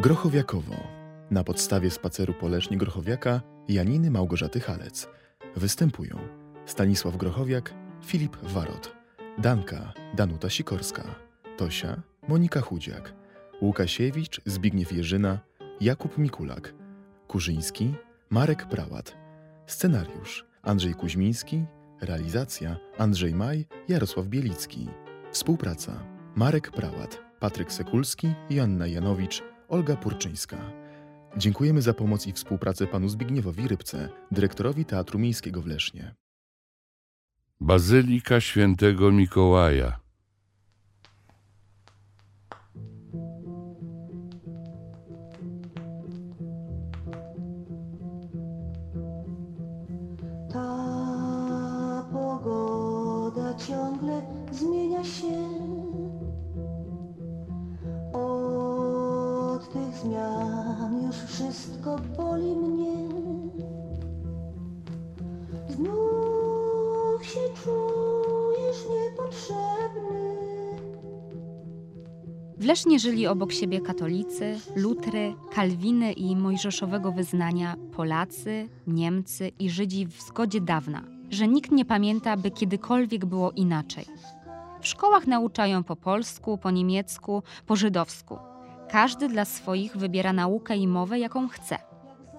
Grochowiakowo. Na podstawie spaceru po Lesznie Grochowiaka Janiny Małgorzaty Halec. Występują Stanisław Grochowiak, Filip Warot, Danka, Danuta Sikorska, Tosia, Monika Chudziak, Łukasiewicz, Zbigniew Jerzyna, Jakub Mikulak, Kurzyński, Marek Prałat. Scenariusz Andrzej Kuźmiński, realizacja Andrzej Maj, Jarosław Bielicki. Współpraca Marek Prałat, Patryk Sekulski, Joanna Janowicz, Olga Purczyńska. Dziękujemy za pomoc i współpracę panu Zbigniewowi Rybce, dyrektorowi Teatru Miejskiego w Lesznie. Bazylika Świętego Mikołaja. Ta pogoda ciągle zmienia się. Zmian już wszystko boli mnie. Znów się czujesz niepotrzebny. W Lesznie żyli obok siebie katolicy, lutry, kalwiny i mojżeszowego wyznania, Polacy, Niemcy i Żydzi w zgodzie dawna, że nikt nie pamięta, by kiedykolwiek było inaczej. W szkołach nauczają po polsku, po niemiecku, po żydowsku. Każdy dla swoich wybiera naukę i mowę, jaką chce.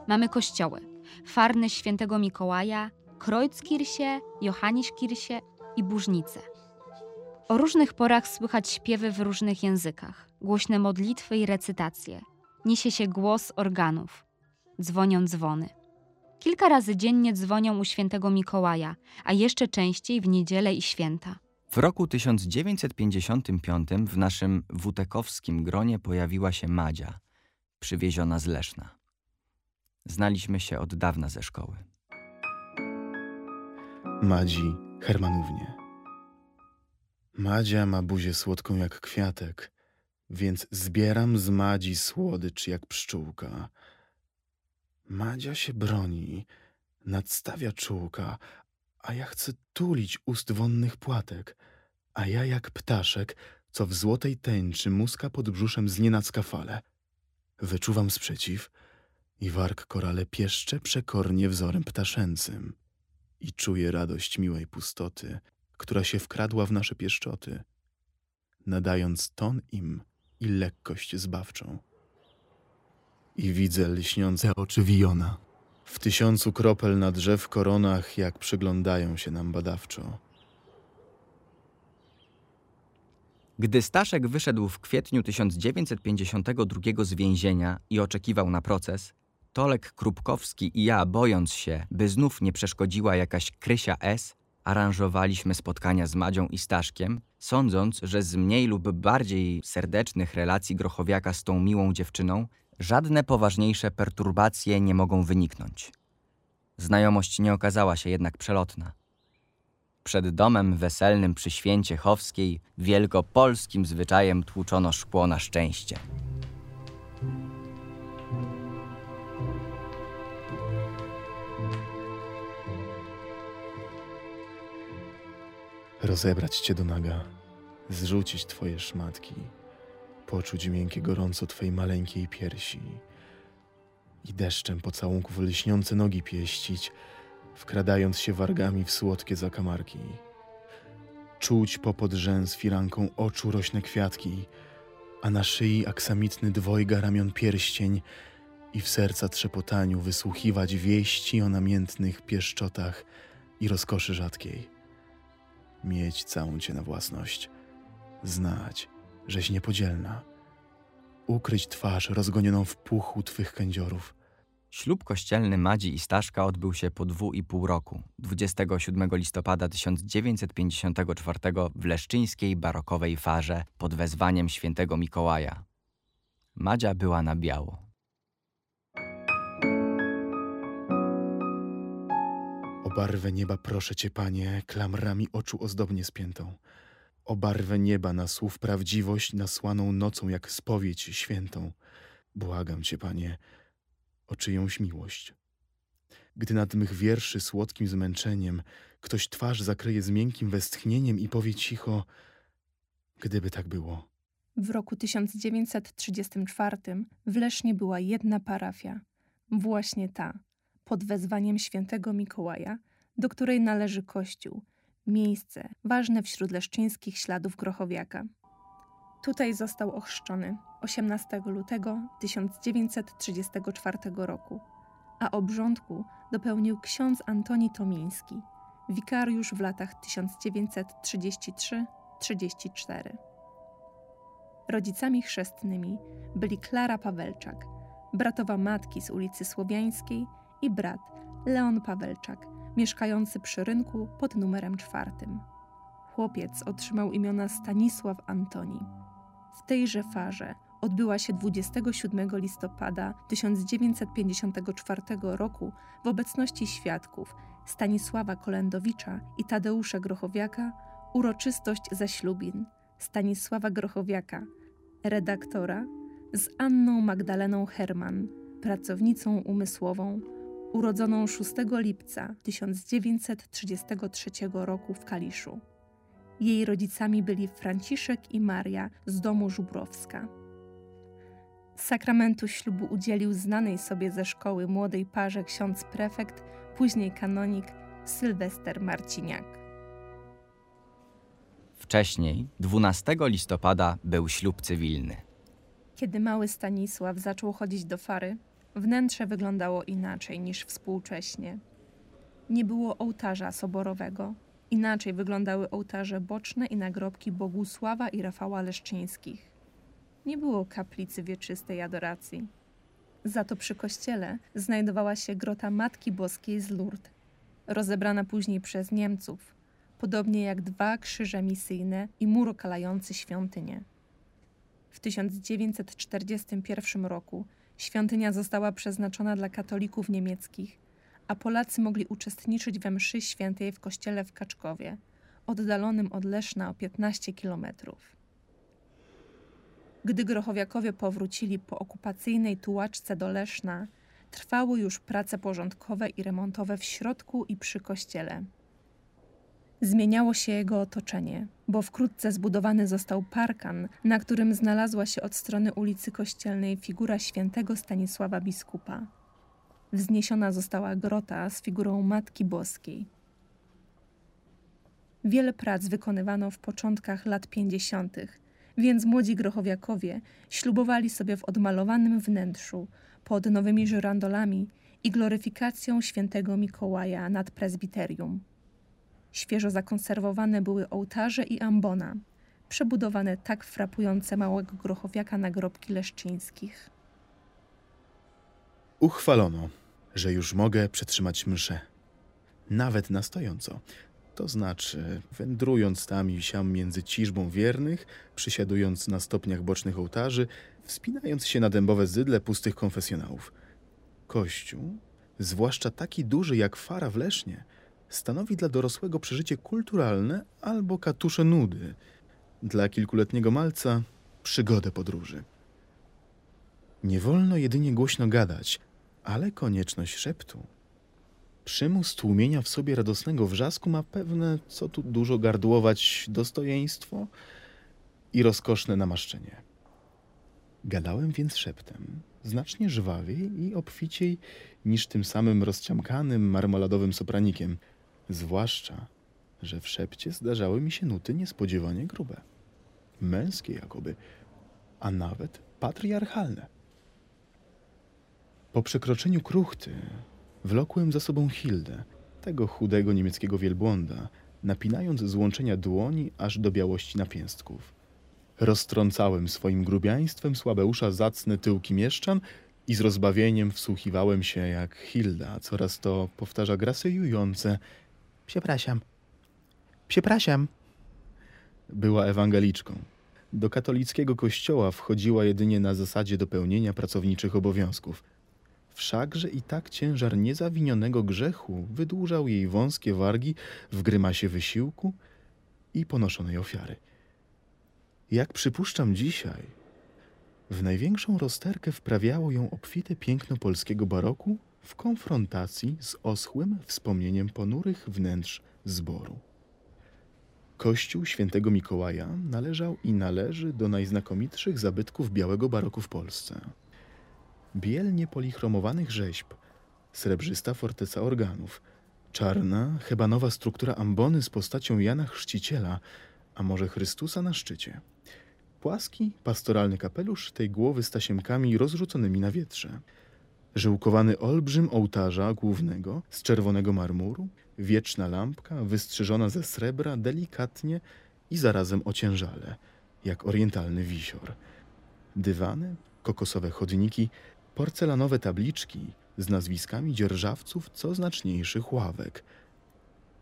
Mamy kościoły, farny świętego Mikołaja, Kreuzkirche, Johanniskirche i Burznice. O różnych porach słychać śpiewy w różnych językach, głośne modlitwy i recytacje. Niesie się głos organów. Dzwonią dzwony. Kilka razy dziennie dzwonią u świętego Mikołaja, a jeszcze częściej w niedzielę i święta. W roku 1955 w naszym wutekowskim gronie pojawiła się Madzia, przywieziona z Leszna. Znaliśmy się od dawna ze szkoły. Madzi Hermanównie. Madzia ma buzię słodką jak kwiatek, więc zbieram z Madzi słodycz jak pszczółka. Madzia się broni, nadstawia czułka, a ja chcę tulić ust wonnych płatek, a ja jak ptaszek, co w złotej tęczy muska pod brzuszem znienacka fale. Wyczuwam sprzeciw i warg korale pieszcze przekornie wzorem ptaszęcym i czuję radość miłej pustoty, która się wkradła w nasze pieszczoty, nadając ton im i lekkość zbawczą. I widzę lśniące oczy Wiona, w tysiącu kropel na drzew koronach, jak przyglądają się nam badawczo. Gdy Staszek wyszedł w kwietniu 1952 z więzienia i oczekiwał na proces, Tolek Krupkowski i ja, bojąc się, by znów nie przeszkodziła jakaś Krysia S., aranżowaliśmy spotkania z Madzią i Staszkiem, sądząc, że z mniej lub bardziej serdecznych relacji Grochowiaka z tą miłą dziewczyną żadne poważniejsze perturbacje nie mogą wyniknąć. Znajomość nie okazała się jednak przelotna. Przed domem weselnym przy święcie chowskiej wielkopolskim zwyczajem tłuczono szkło na szczęście. Rozebrać cię do naga, zrzucić twoje szmatki, poczuć miękkie gorąco twej maleńkiej piersi i deszczem pocałunków lśniące nogi pieścić, wkradając się wargami w słodkie zakamarki. Czuć popod rzęs firanką oczu rośne kwiatki, a na szyi aksamitny dwojga ramion pierścień i w serca trzepotaniu wysłuchiwać wieści o namiętnych pieszczotach i rozkoszy rzadkiej. Mieć całą cię na własność, znać, żeś niepodzielna, ukryć twarz rozgonioną w puchu twych kędziorów, Ślub kościelny Madzi i Staszka odbył się po dwu i pół roku, 27 listopada 1954 w leszczyńskiej barokowej farze pod wezwaniem świętego Mikołaja. Madzia była na biało. O barwę nieba proszę cię, panie, klamrami oczu ozdobnie spiętą. O barwę nieba na słów prawdziwość nasłaną nocą jak spowiedź świętą. Błagam cię, panie, o czyjąś miłość. Gdy nad mych wierszy słodkim zmęczeniem ktoś twarz zakryje z miękkim westchnieniem i powie cicho, gdyby tak było, W roku 1934 w Lesznie była jedna parafia, właśnie ta, pod wezwaniem świętego Mikołaja, do której należy kościół, miejsce ważne wśród leszczyńskich śladów Grochowiaka. Tutaj został ochrzczony 18 lutego 1934 roku, a obrządku dopełnił ksiądz Antoni Tomiński, wikariusz w latach 1933-34. Rodzicami chrzestnymi byli Klara Pawelczak, bratowa matki z ulicy Słowiańskiej i brat Leon Pawelczak, mieszkający przy rynku pod numerem czwartym. Chłopiec otrzymał imiona Stanisław Antoni. W tejże farze odbyła się 27 listopada 1954 roku w obecności świadków Stanisława Kolendowicza i Tadeusza Grochowiaka uroczystość zaślubin Stanisława Grochowiaka, redaktora, z Anną Magdaleną Herman, pracownicą umysłową, urodzoną 6 lipca 1933 roku w Kaliszu. Jej rodzicami byli Franciszek i Maria z domu Żubrowska. Sakramentu ślubu udzielił znanej sobie ze szkoły młodej parze ksiądz prefekt, później kanonik Sylwester Marciniak. Wcześniej, 12 listopada, był ślub cywilny. Kiedy mały Stanisław zaczął chodzić do fary, wnętrze wyglądało inaczej niż współcześnie. Nie było ołtarza soborowego. Inaczej wyglądały ołtarze boczne i nagrobki Bogusława i Rafała Leszczyńskich. Nie było kaplicy wieczystej adoracji. Za to przy kościele znajdowała się grota Matki Boskiej z Lourdes, rozebrana później przez Niemców, podobnie jak dwa krzyże misyjne i mur okalający świątynię. W 1941 roku świątynia została przeznaczona dla katolików niemieckich, a Polacy mogli uczestniczyć we mszy świętej w kościele w Kaczkowie, oddalonym od Leszna o 15 kilometrów. Gdy Grochowiakowie powrócili po okupacyjnej tułaczce do Leszna, trwały już prace porządkowe i remontowe w środku i przy kościele. Zmieniało się jego otoczenie, bo wkrótce zbudowany został parkan, na którym znalazła się od strony ulicy Kościelnej figura świętego Stanisława biskupa. Wzniesiona została grota z figurą Matki Boskiej. Wiele prac wykonywano w początkach lat pięćdziesiątych, więc młodzi grochowiakowie ślubowali sobie w odmalowanym wnętrzu, pod nowymi żyrandolami i gloryfikacją świętego Mikołaja nad prezbiterium. Świeżo zakonserwowane były ołtarze i ambona, przebudowane tak frapujące małego grochowiaka nagrobki leszczyńskich. Uchwalono, że już mogę przetrzymać mszę. Nawet na stojąco. To znaczy, wędrując tam i siam między ciżbą wiernych, przysiadując na stopniach bocznych ołtarzy, wspinając się na dębowe zydle pustych konfesjonałów. Kościół, zwłaszcza taki duży jak fara w Lesznie, stanowi dla dorosłego przeżycie kulturalne albo katusze nudy. Dla kilkuletniego malca przygodę podróży. Nie wolno jedynie głośno gadać, ale konieczność szeptu. Przymus tłumienia w sobie radosnego wrzasku ma pewne, co tu dużo gardłować, dostojeństwo i rozkoszne namaszczenie. Gadałem więc szeptem, znacznie żwawiej i obficiej niż tym samym rozciamkanym, marmoladowym sopranikiem, zwłaszcza, że w szepcie zdarzały mi się nuty niespodziewanie grube, męskie jakoby, a nawet patriarchalne. Po przekroczeniu kruchty wlokłem za sobą Hildę, tego chudego niemieckiego wielbłąda, napinając złączenia dłoni aż do białości napięstków. Roztrącałem swoim grubiaństwem słabeusza zacne tyłki mieszczan i z rozbawieniem wsłuchiwałem się, jak Hilda coraz to powtarza grasyjujące Przepraszam. Przepraszam. Była ewangeliczką. Do katolickiego kościoła wchodziła jedynie na zasadzie dopełnienia pracowniczych obowiązków. Wszakże i tak ciężar niezawinionego grzechu wydłużał jej wąskie wargi w grymasie wysiłku i ponoszonej ofiary. Jak przypuszczam dzisiaj, w największą rozterkę wprawiało ją obfite piękno polskiego baroku w konfrontacji z oschłym wspomnieniem ponurych wnętrz zboru. Kościół świętego Mikołaja należał i należy do najznakomitszych zabytków białego baroku w Polsce. Biel niepolichromowanych rzeźb, srebrzysta forteca organów, czarna, hebanowa struktura ambony z postacią Jana Chrzciciela, a może Chrystusa na szczycie. Płaski, pastoralny kapelusz tej głowy z tasiemkami rozrzuconymi na wietrze. Żyłkowany olbrzym ołtarza głównego z czerwonego marmuru, wieczna lampka wystrzyżona ze srebra delikatnie i zarazem ociężale, jak orientalny wisior. Dywany, kokosowe chodniki, porcelanowe tabliczki z nazwiskami dzierżawców co znaczniejszych ławek.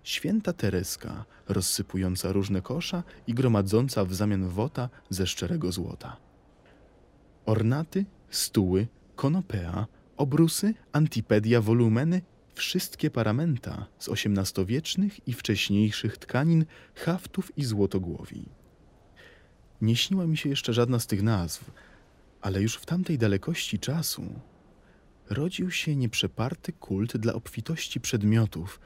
Święta Tereska, rozsypująca różne kosza i gromadząca w zamian wota ze szczerego złota. Ornaty, stuły, konopea, obrusy, antipedia, wolumeny, wszystkie paramenta z XVIII-wiecznych i wcześniejszych tkanin, haftów i złotogłowi. Nie śniła mi się jeszcze żadna z tych nazw, ale już w tamtej dalekości czasu rodził się nieprzeparty kult dla obfitości przedmiotów,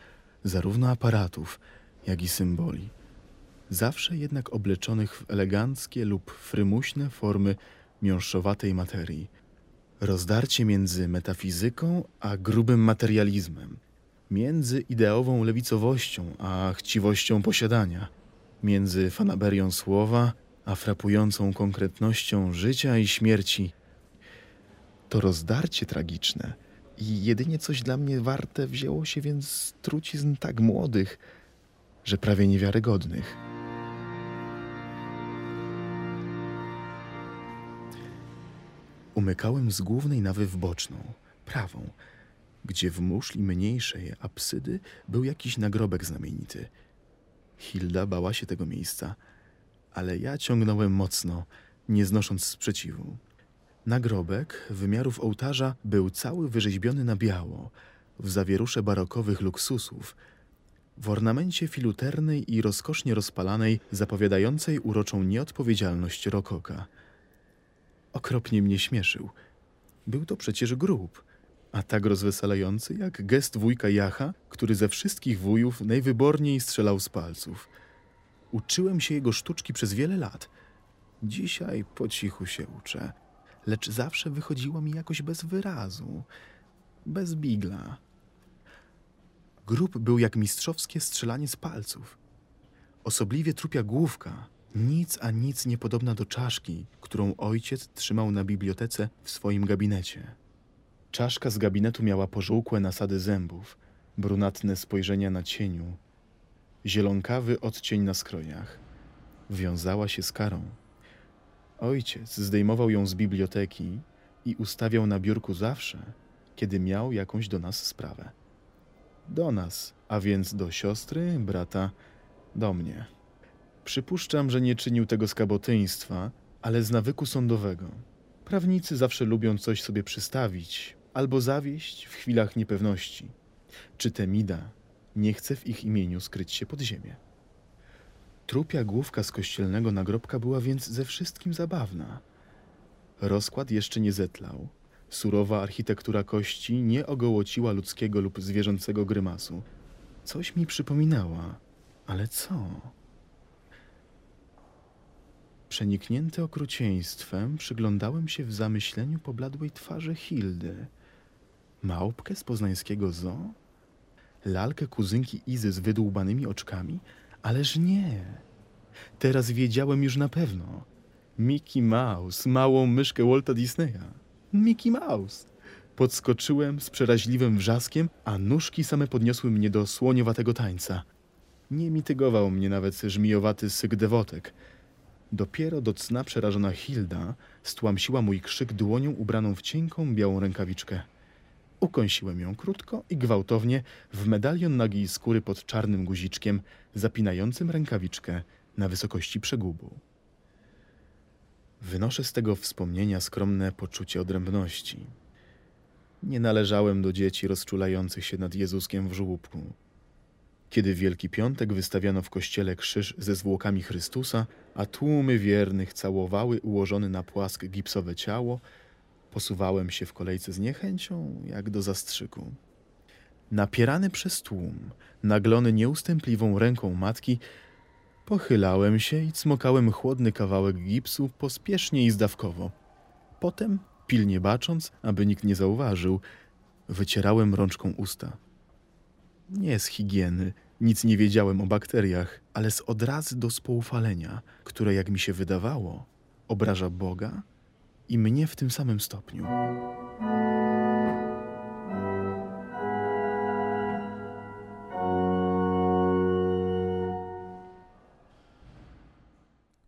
zarówno aparatów, jak i symboli, zawsze jednak obleczonych w eleganckie lub frymuśne formy miąższowatej materii. Rozdarcie między metafizyką a grubym materializmem, między ideową lewicowością a chciwością posiadania, między fanaberią słowa a frapującą konkretnością życia i śmierci. To rozdarcie tragiczne i jedynie coś dla mnie warte wzięło się więc z trucizn tak młodych, że prawie niewiarygodnych. Umykałem z głównej nawy w boczną, prawą, gdzie w muszli mniejszej apsydy był jakiś nagrobek znamienity. Hilda bała się tego miejsca, ale ja ciągnąłem mocno, nie znosząc sprzeciwu. Nagrobek wymiarów ołtarza był cały wyrzeźbiony na biało, w zawierusze barokowych luksusów, w ornamencie filuternej i rozkosznie rozpalanej, zapowiadającej uroczą nieodpowiedzialność rokoka. Okropnie mnie śmieszył. Był to przecież grób, a tak rozweselający jak gest wujka Jacha, który ze wszystkich wujów najwyborniej strzelał z palców. Uczyłem się jego sztuczki przez wiele lat. Dzisiaj po cichu się uczę, lecz zawsze wychodziło mi jakoś bez wyrazu, bez bigla. Grób był jak mistrzowskie strzelanie z palców. Osobliwie trupia główka, nic a nic niepodobna do czaszki, którą ojciec trzymał na bibliotece w swoim gabinecie. Czaszka z gabinetu miała pożółkłe nasady zębów, brunatne spojrzenia na cieniu, zielonkawy odcień na skroniach. Wiązała się z karą. Ojciec zdejmował ją z biblioteki i ustawiał na biurku zawsze, kiedy miał jakąś do nas sprawę. Do nas, a więc do siostry, brata, do mnie. Przypuszczam, że nie czynił tego z kabotyństwa, ale z nawyku sądowego. Prawnicy zawsze lubią coś sobie przystawić albo zawieść w chwilach niepewności. Czy Temida nie chce w ich imieniu skryć się pod ziemię? Trupia główka z kościelnego nagrobka była więc ze wszystkim zabawna. Rozkład jeszcze nie zetlał. Surowa architektura kości nie ogołociła ludzkiego lub zwierzęcego grymasu. Coś mi przypominała, ale co? Przeniknięty okrucieństwem, przyglądałem się w zamyśleniu pobladłej twarzy Hildy. Małpkę z poznańskiego zoo? Lalkę kuzynki Izy z wydłubanymi oczkami? Ależ nie. Teraz wiedziałem już na pewno. Mickey Mouse, małą myszkę Walta Disneya. Mickey Mouse. Podskoczyłem z przeraźliwym wrzaskiem, a nóżki same podniosły mnie do słoniowatego tańca. Nie mitygował mnie nawet żmijowaty syk dewotek. Dopiero do cna przerażona Hilda stłamsiła mój krzyk dłonią ubraną w cienką białą rękawiczkę. Ukąsiłem ją krótko i gwałtownie w medalion nagiej skóry pod czarnym guziczkiem, zapinającym rękawiczkę na wysokości przegubu. Wynoszę z tego wspomnienia skromne poczucie odrębności. Nie należałem do dzieci rozczulających się nad Jezuskiem w żłóbku. Kiedy Wielki Piątek wystawiano w kościele krzyż ze zwłokami Chrystusa, a tłumy wiernych całowały ułożone na płask gipsowe ciało, posuwałem się w kolejce z niechęcią, jak do zastrzyku. Napierany przez tłum, naglony nieustępliwą ręką matki, Pochylałem się i cmokałem chłodny kawałek gipsu pospiesznie i zdawkowo. Potem, pilnie bacząc, aby nikt nie zauważył, wycierałem rączką usta. Nie z higieny, nic nie wiedziałem o bakteriach, ale z odrazy do spoufalenia, które, jak mi się wydawało, obraża Boga i mnie w tym samym stopniu.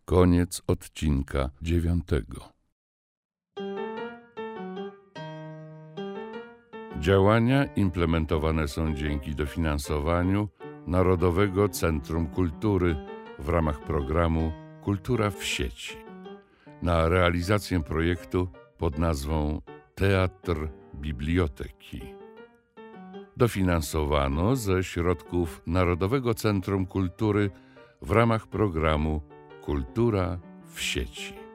Koniec odcinka dziewiątego. Działania implementowane są dzięki dofinansowaniu Narodowego Centrum Kultury w ramach programu Kultura w sieci. Na realizację projektu pod nazwą Teatr Biblioteki. Dofinansowano ze środków Narodowego Centrum Kultury w ramach programu Kultura w sieci.